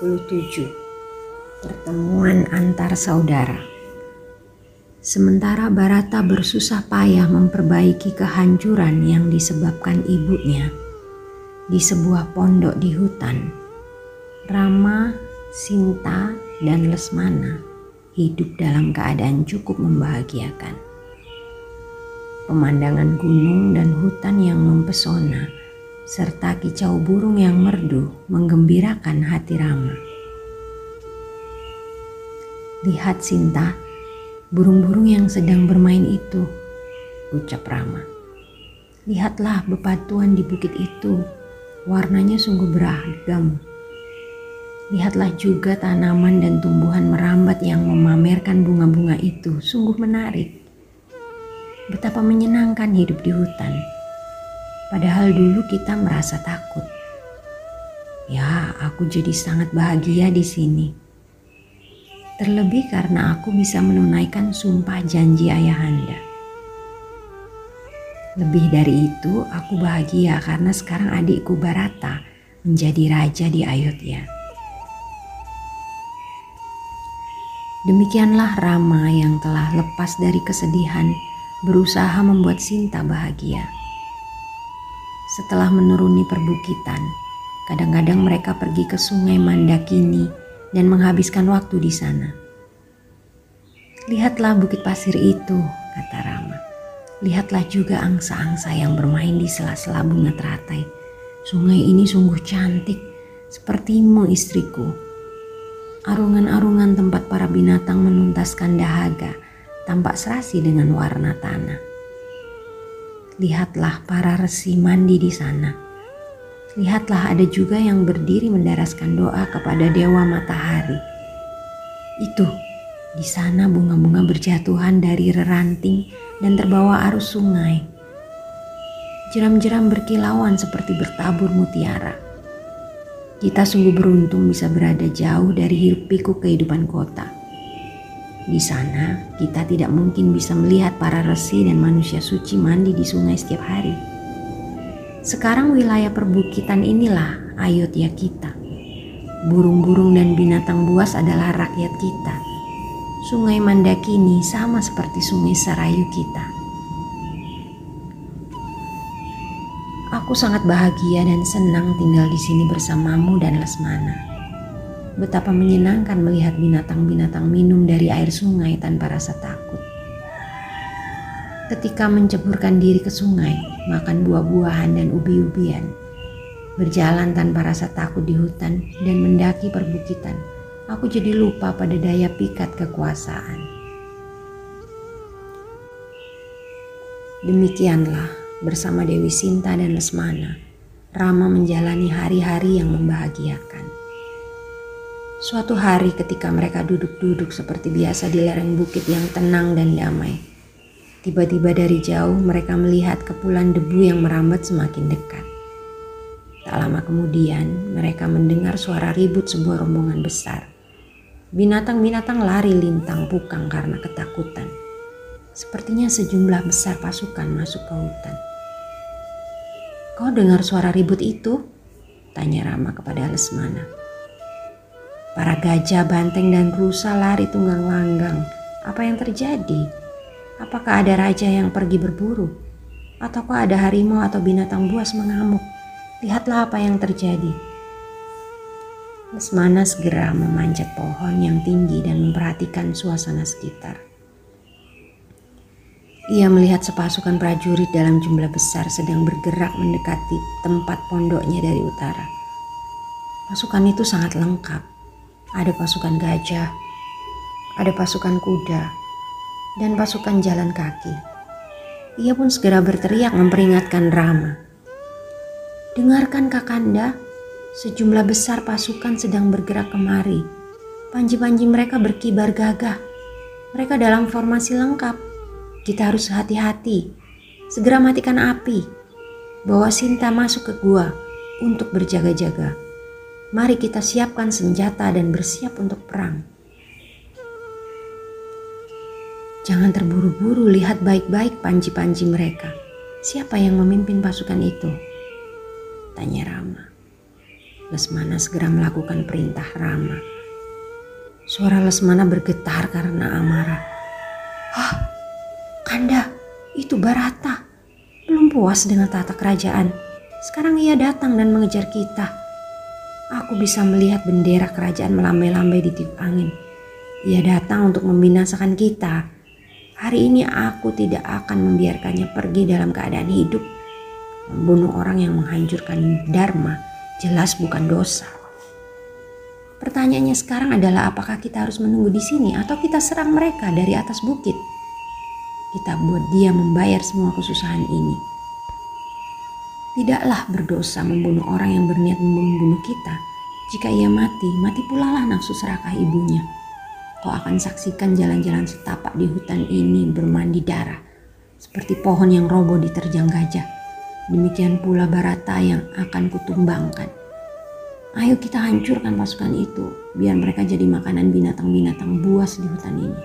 27 Pertemuan antar saudara Sementara Barata bersusah payah memperbaiki kehancuran yang disebabkan ibunya di sebuah pondok di hutan, Rama, Sinta, dan Lesmana hidup dalam keadaan cukup membahagiakan. Pemandangan gunung dan hutan yang mempesona serta kicau burung yang merdu menggembirakan hati Rama. Lihat Sinta, burung-burung yang sedang bermain itu, ucap Rama. Lihatlah bebatuan di bukit itu, warnanya sungguh beragam. Lihatlah juga tanaman dan tumbuhan merambat yang memamerkan bunga-bunga itu, sungguh menarik. Betapa menyenangkan hidup di hutan Padahal dulu kita merasa takut. Ya, aku jadi sangat bahagia di sini. Terlebih karena aku bisa menunaikan sumpah janji ayahanda. Lebih dari itu, aku bahagia karena sekarang adikku Barata menjadi raja di Ayodhya. Demikianlah Rama yang telah lepas dari kesedihan berusaha membuat Sinta bahagia. Setelah menuruni perbukitan, kadang-kadang mereka pergi ke sungai Mandakini dan menghabiskan waktu di sana. Lihatlah bukit pasir itu, kata Rama. Lihatlah juga angsa-angsa yang bermain di sela-sela bunga teratai. Sungai ini sungguh cantik, sepertimu istriku. Arungan-arungan tempat para binatang menuntaskan dahaga tampak serasi dengan warna tanah. Lihatlah para resi mandi di sana. Lihatlah ada juga yang berdiri mendaraskan doa kepada dewa matahari. Itu, di sana bunga-bunga berjatuhan dari reranting dan terbawa arus sungai. Jeram-jeram berkilauan seperti bertabur mutiara. Kita sungguh beruntung bisa berada jauh dari hiruk pikuk kehidupan kota di sana, kita tidak mungkin bisa melihat para resi dan manusia suci mandi di sungai setiap hari. Sekarang wilayah perbukitan inilah Ayodhya kita. Burung-burung dan binatang buas adalah rakyat kita. Sungai Mandakini sama seperti sungai Sarayu kita. Aku sangat bahagia dan senang tinggal di sini bersamamu dan Lesmana. Betapa menyenangkan melihat binatang-binatang minum dari air sungai tanpa rasa takut. Ketika menceburkan diri ke sungai, makan buah-buahan dan ubi-ubian, berjalan tanpa rasa takut di hutan dan mendaki perbukitan, aku jadi lupa pada daya pikat kekuasaan. Demikianlah bersama Dewi Sinta dan Lesmana, Rama menjalani hari-hari yang membahagiakan. Suatu hari ketika mereka duduk-duduk seperti biasa di lereng bukit yang tenang dan damai. Tiba-tiba dari jauh mereka melihat kepulan debu yang merambat semakin dekat. Tak lama kemudian mereka mendengar suara ribut sebuah rombongan besar. Binatang-binatang lari lintang pukang karena ketakutan. Sepertinya sejumlah besar pasukan masuk ke hutan. Kau dengar suara ribut itu? Tanya Rama kepada Lesmana. Para gajah, banteng, dan rusa lari tunggang langgang. Apa yang terjadi? Apakah ada raja yang pergi berburu? Ataukah ada harimau atau binatang buas mengamuk? Lihatlah apa yang terjadi. Lesmana segera memanjat pohon yang tinggi dan memperhatikan suasana sekitar. Ia melihat sepasukan prajurit dalam jumlah besar sedang bergerak mendekati tempat pondoknya dari utara. Pasukan itu sangat lengkap ada pasukan gajah, ada pasukan kuda, dan pasukan jalan kaki. Ia pun segera berteriak memperingatkan Rama. Dengarkan Kakanda, sejumlah besar pasukan sedang bergerak kemari. Panji-panji mereka berkibar gagah. Mereka dalam formasi lengkap. Kita harus hati-hati. Segera matikan api. Bawa Sinta masuk ke gua untuk berjaga-jaga. Mari kita siapkan senjata dan bersiap untuk perang. Jangan terburu-buru lihat baik-baik panji-panji mereka. Siapa yang memimpin pasukan itu? Tanya Rama. Lesmana segera melakukan perintah Rama. Suara Lesmana bergetar karena amarah. Hah, Kanda, itu Barata. Belum puas dengan tata kerajaan. Sekarang ia datang dan mengejar kita. Aku bisa melihat bendera kerajaan melambai-lambai di tiup angin. Ia datang untuk membinasakan kita. Hari ini aku tidak akan membiarkannya pergi dalam keadaan hidup. Membunuh orang yang menghancurkan Dharma jelas bukan dosa. Pertanyaannya sekarang adalah apakah kita harus menunggu di sini atau kita serang mereka dari atas bukit? Kita buat dia membayar semua kesusahan ini. Tidaklah berdosa membunuh orang yang berniat membunuh kita. Jika ia mati, mati pula lah nafsu serakah ibunya. Kau akan saksikan jalan-jalan setapak di hutan ini bermandi darah, seperti pohon yang roboh diterjang gajah. Demikian pula Barata yang akan kutumbangkan. Ayo kita hancurkan pasukan itu, biar mereka jadi makanan binatang-binatang buas di hutan ini.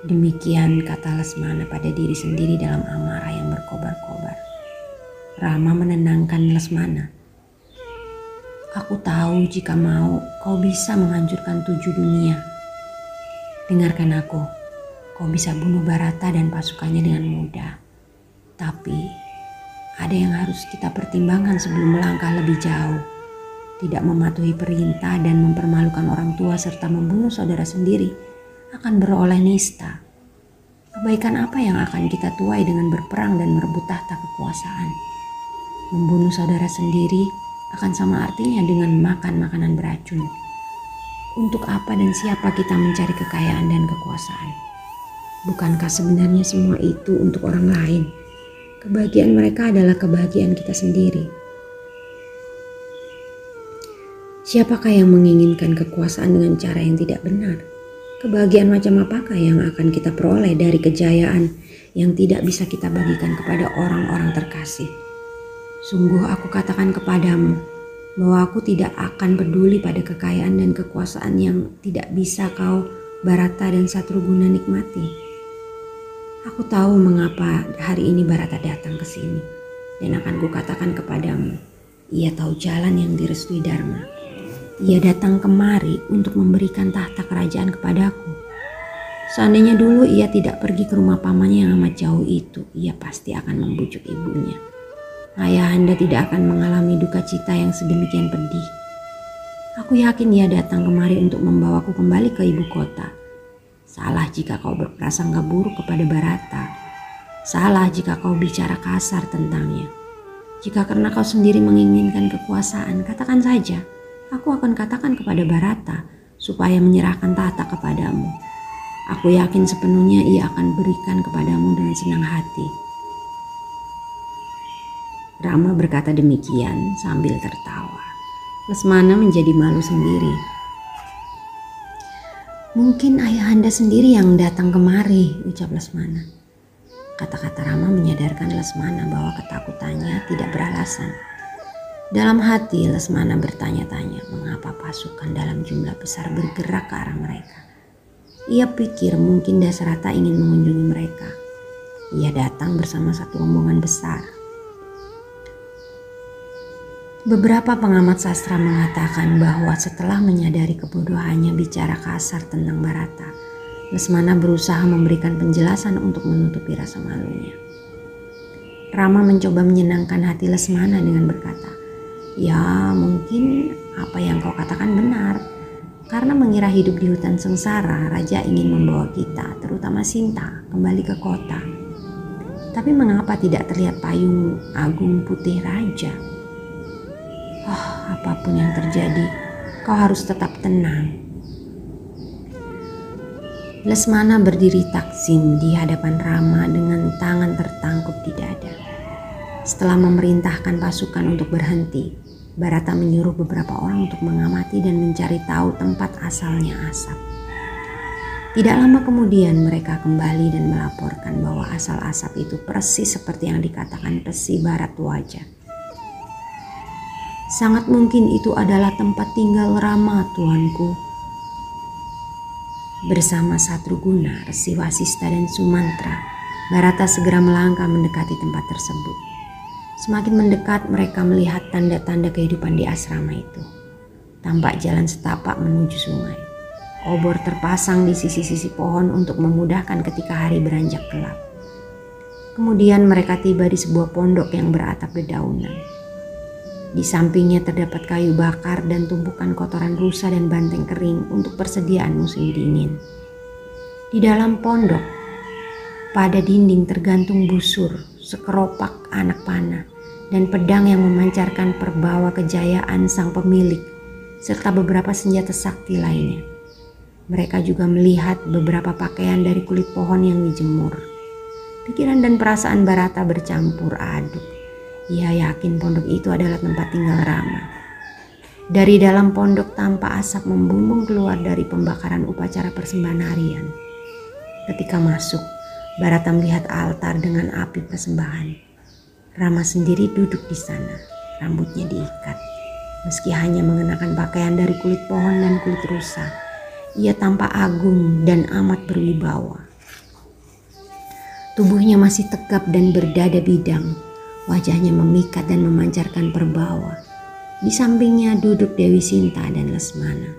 Demikian kata Lesmana pada diri sendiri dalam amarah yang berkobar-kobar. Rama menenangkan Lesmana. Aku tahu jika mau kau bisa menghancurkan tujuh dunia. Dengarkan aku, kau bisa bunuh Barata dan pasukannya dengan mudah. Tapi ada yang harus kita pertimbangkan sebelum melangkah lebih jauh. Tidak mematuhi perintah dan mempermalukan orang tua serta membunuh saudara sendiri akan beroleh nista. Kebaikan apa yang akan kita tuai dengan berperang dan merebut tahta kekuasaan? Membunuh saudara sendiri akan sama artinya dengan makan makanan beracun. Untuk apa dan siapa kita mencari kekayaan dan kekuasaan? Bukankah sebenarnya semua itu untuk orang lain? Kebahagiaan mereka adalah kebahagiaan kita sendiri. Siapakah yang menginginkan kekuasaan dengan cara yang tidak benar? Kebahagiaan macam apakah yang akan kita peroleh dari kejayaan yang tidak bisa kita bagikan kepada orang-orang terkasih? Sungguh aku katakan kepadamu bahwa aku tidak akan peduli pada kekayaan dan kekuasaan yang tidak bisa kau Barata dan Satruguna nikmati. Aku tahu mengapa hari ini Barata datang ke sini dan akan kukatakan kepadamu, ia tahu jalan yang direstui Dharma. Ia datang kemari untuk memberikan tahta kerajaan kepadaku. Seandainya dulu ia tidak pergi ke rumah pamannya yang amat jauh itu, ia pasti akan membujuk ibunya. Ayah anda tidak akan mengalami duka cita yang sedemikian pedih. Aku yakin ia datang kemari untuk membawaku kembali ke ibu kota Salah jika kau berprasangka buruk kepada Barata. Salah jika kau bicara kasar tentangnya. Jika karena kau sendiri menginginkan kekuasaan, katakan saja, aku akan katakan kepada Barata supaya menyerahkan tahta kepadamu. Aku yakin sepenuhnya ia akan berikan kepadamu dengan senang hati. Rama berkata demikian sambil tertawa. Lesmana menjadi malu sendiri Mungkin ayah anda sendiri yang datang kemari, ucap Lesmana. Kata-kata Rama menyadarkan Lesmana bahwa ketakutannya tidak beralasan. Dalam hati Lesmana bertanya-tanya mengapa pasukan dalam jumlah besar bergerak ke arah mereka. Ia pikir mungkin Dasarata ingin mengunjungi mereka. Ia datang bersama satu rombongan besar Beberapa pengamat sastra mengatakan bahwa setelah menyadari kebodohannya bicara kasar tentang Barata, Lesmana berusaha memberikan penjelasan untuk menutupi rasa malunya. Rama mencoba menyenangkan hati Lesmana dengan berkata, Ya mungkin apa yang kau katakan benar, karena mengira hidup di hutan sengsara, Raja ingin membawa kita, terutama Sinta, kembali ke kota. Tapi mengapa tidak terlihat payung agung putih Raja? Apa pun yang terjadi, kau harus tetap tenang. Lesmana berdiri taksim di hadapan Rama dengan tangan tertangkup di dada. Setelah memerintahkan pasukan untuk berhenti, Barata menyuruh beberapa orang untuk mengamati dan mencari tahu tempat asalnya asap. Tidak lama kemudian mereka kembali dan melaporkan bahwa asal asap itu persis seperti yang dikatakan Pesi Barat Wajah. Sangat mungkin itu adalah tempat tinggal Rama, tuanku. Bersama Satruguna, Resi Wasista dan Sumantra, Barata segera melangkah mendekati tempat tersebut. Semakin mendekat mereka melihat tanda-tanda kehidupan di asrama itu. Tampak jalan setapak menuju sungai. Obor terpasang di sisi-sisi pohon untuk memudahkan ketika hari beranjak gelap. Kemudian mereka tiba di sebuah pondok yang beratap dedaunan. Di sampingnya terdapat kayu bakar dan tumpukan kotoran rusa dan banteng kering untuk persediaan musim dingin. Di dalam pondok, pada dinding tergantung busur, sekeropak anak panah, dan pedang yang memancarkan perbawa kejayaan sang pemilik, serta beberapa senjata sakti lainnya. Mereka juga melihat beberapa pakaian dari kulit pohon yang dijemur. Pikiran dan perasaan Barata bercampur aduk ia yakin pondok itu adalah tempat tinggal Rama. Dari dalam pondok tampak asap membumbung keluar dari pembakaran upacara persembahan harian. Ketika masuk, Barata melihat altar dengan api persembahan. Rama sendiri duduk di sana, rambutnya diikat. Meski hanya mengenakan pakaian dari kulit pohon dan kulit rusa, ia tampak agung dan amat berwibawa. Tubuhnya masih tegap dan berdada bidang, Wajahnya memikat dan memancarkan perbawa. Di sampingnya duduk Dewi Sinta dan Lesmana.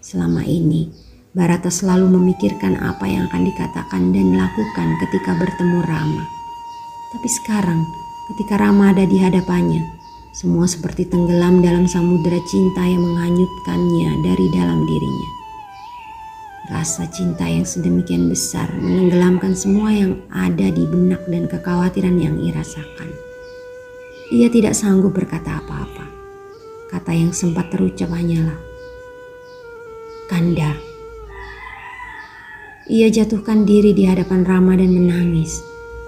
Selama ini, Barata selalu memikirkan apa yang akan dikatakan dan lakukan ketika bertemu Rama. Tapi sekarang, ketika Rama ada di hadapannya, semua seperti tenggelam dalam samudera cinta yang menghanyutkannya dari dalam dirinya. Rasa cinta yang sedemikian besar menenggelamkan semua yang ada di benak dan kekhawatiran yang ia rasakan. Ia tidak sanggup berkata apa-apa. Kata yang sempat terucap hanyalah, Kanda. Ia jatuhkan diri di hadapan Rama dan menangis.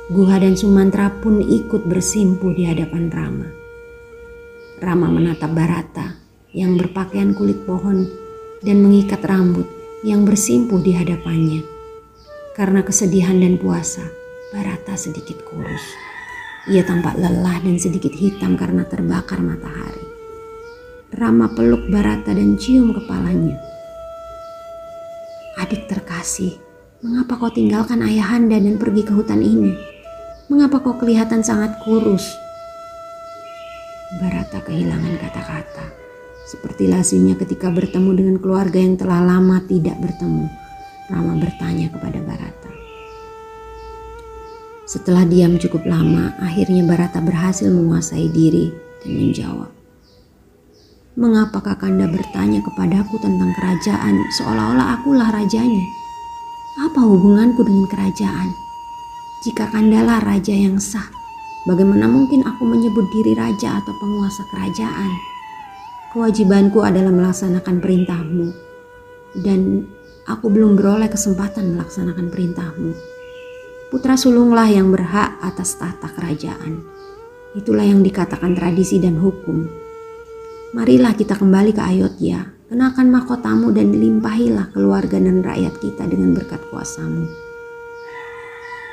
Guha dan Sumantra pun ikut bersimpuh di hadapan Rama. Rama menatap Barata yang berpakaian kulit pohon dan mengikat rambut yang bersimpuh di hadapannya. Karena kesedihan dan puasa, Barata sedikit kurus. Ia tampak lelah dan sedikit hitam karena terbakar matahari. Rama peluk Barata dan cium kepalanya. Adik terkasih, mengapa kau tinggalkan ayahanda dan pergi ke hutan ini? Mengapa kau kelihatan sangat kurus? Barata kehilangan kata-kata. Seperti lazimnya ketika bertemu dengan keluarga yang telah lama tidak bertemu. Rama bertanya kepada Barata. Setelah diam cukup lama, akhirnya Barata berhasil menguasai diri dan menjawab. Mengapa Kakanda bertanya kepadaku tentang kerajaan seolah-olah akulah rajanya? Apa hubunganku dengan kerajaan? Jika Kandalah raja yang sah, bagaimana mungkin aku menyebut diri raja atau penguasa kerajaan? Kewajibanku adalah melaksanakan perintahmu dan aku belum beroleh kesempatan melaksanakan perintahmu putra sulunglah yang berhak atas tahta kerajaan. Itulah yang dikatakan tradisi dan hukum. Marilah kita kembali ke Ayodhya, kenakan mahkotamu dan limpahilah keluarga dan rakyat kita dengan berkat kuasamu.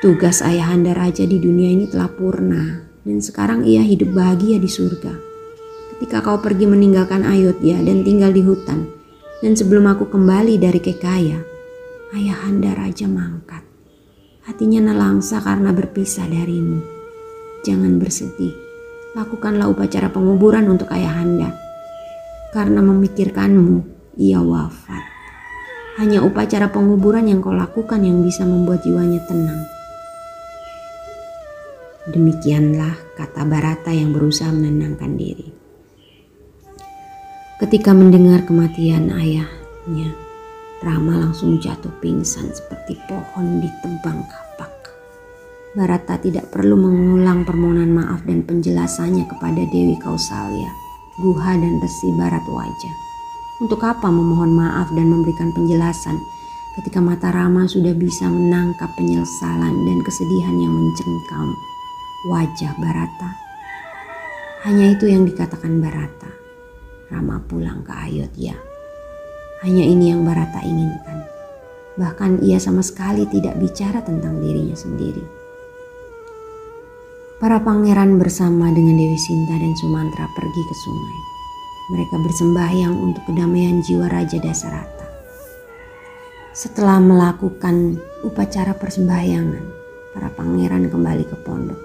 Tugas ayahanda raja di dunia ini telah purna dan sekarang ia hidup bahagia di surga. Ketika kau pergi meninggalkan Ayodhya dan tinggal di hutan, dan sebelum aku kembali dari Kekaya, ayahanda raja mangkat. Hatinya nelangsa karena berpisah darimu. Jangan bersedih. Lakukanlah upacara penguburan untuk ayahanda. Karena memikirkanmu, ia wafat. Hanya upacara penguburan yang kau lakukan yang bisa membuat jiwanya tenang. Demikianlah kata Barata yang berusaha menenangkan diri. Ketika mendengar kematian ayahnya, Rama langsung jatuh pingsan seperti pohon di tebang kapak. Barata tidak perlu mengulang permohonan maaf dan penjelasannya kepada Dewi Kausalya, Guha dan Resi Barat Wajah. Untuk apa memohon maaf dan memberikan penjelasan ketika mata Rama sudah bisa menangkap penyesalan dan kesedihan yang mencengkam wajah Barata Hanya itu yang dikatakan Barata. Rama pulang ke Ayodhya. Hanya ini yang Barata inginkan. Bahkan ia sama sekali tidak bicara tentang dirinya sendiri. Para pangeran bersama dengan Dewi Sinta dan Sumantra pergi ke sungai. Mereka bersembahyang untuk kedamaian jiwa Raja Dasarata. Setelah melakukan upacara persembahyangan, para pangeran kembali ke pondok.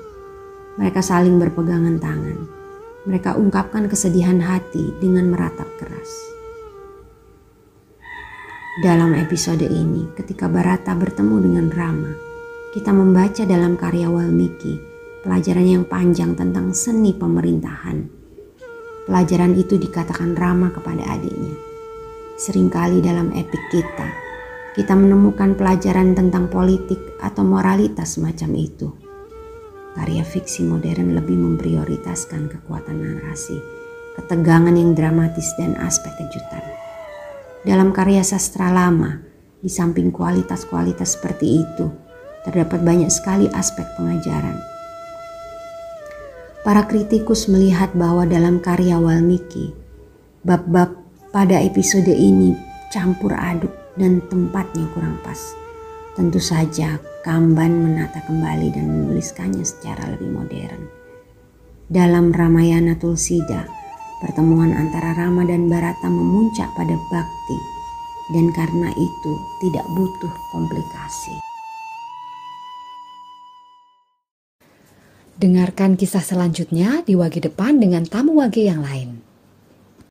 Mereka saling berpegangan tangan mereka ungkapkan kesedihan hati dengan meratap keras. Dalam episode ini, ketika Barata bertemu dengan Rama, kita membaca dalam karya Walmiki pelajaran yang panjang tentang seni pemerintahan. Pelajaran itu dikatakan Rama kepada adiknya. Seringkali dalam epik kita, kita menemukan pelajaran tentang politik atau moralitas semacam itu karya fiksi modern lebih memprioritaskan kekuatan narasi, ketegangan yang dramatis dan aspek kejutan. Dalam karya sastra lama, di samping kualitas-kualitas seperti itu, terdapat banyak sekali aspek pengajaran. Para kritikus melihat bahwa dalam karya Walmiki, bab-bab pada episode ini campur aduk dan tempatnya kurang pas. Tentu saja Kamban menata kembali dan menuliskannya secara lebih modern. Dalam Ramayana Tulsida, pertemuan antara Rama dan Barata memuncak pada bakti dan karena itu tidak butuh komplikasi. Dengarkan kisah selanjutnya di Wage Depan dengan tamu Wage yang lain.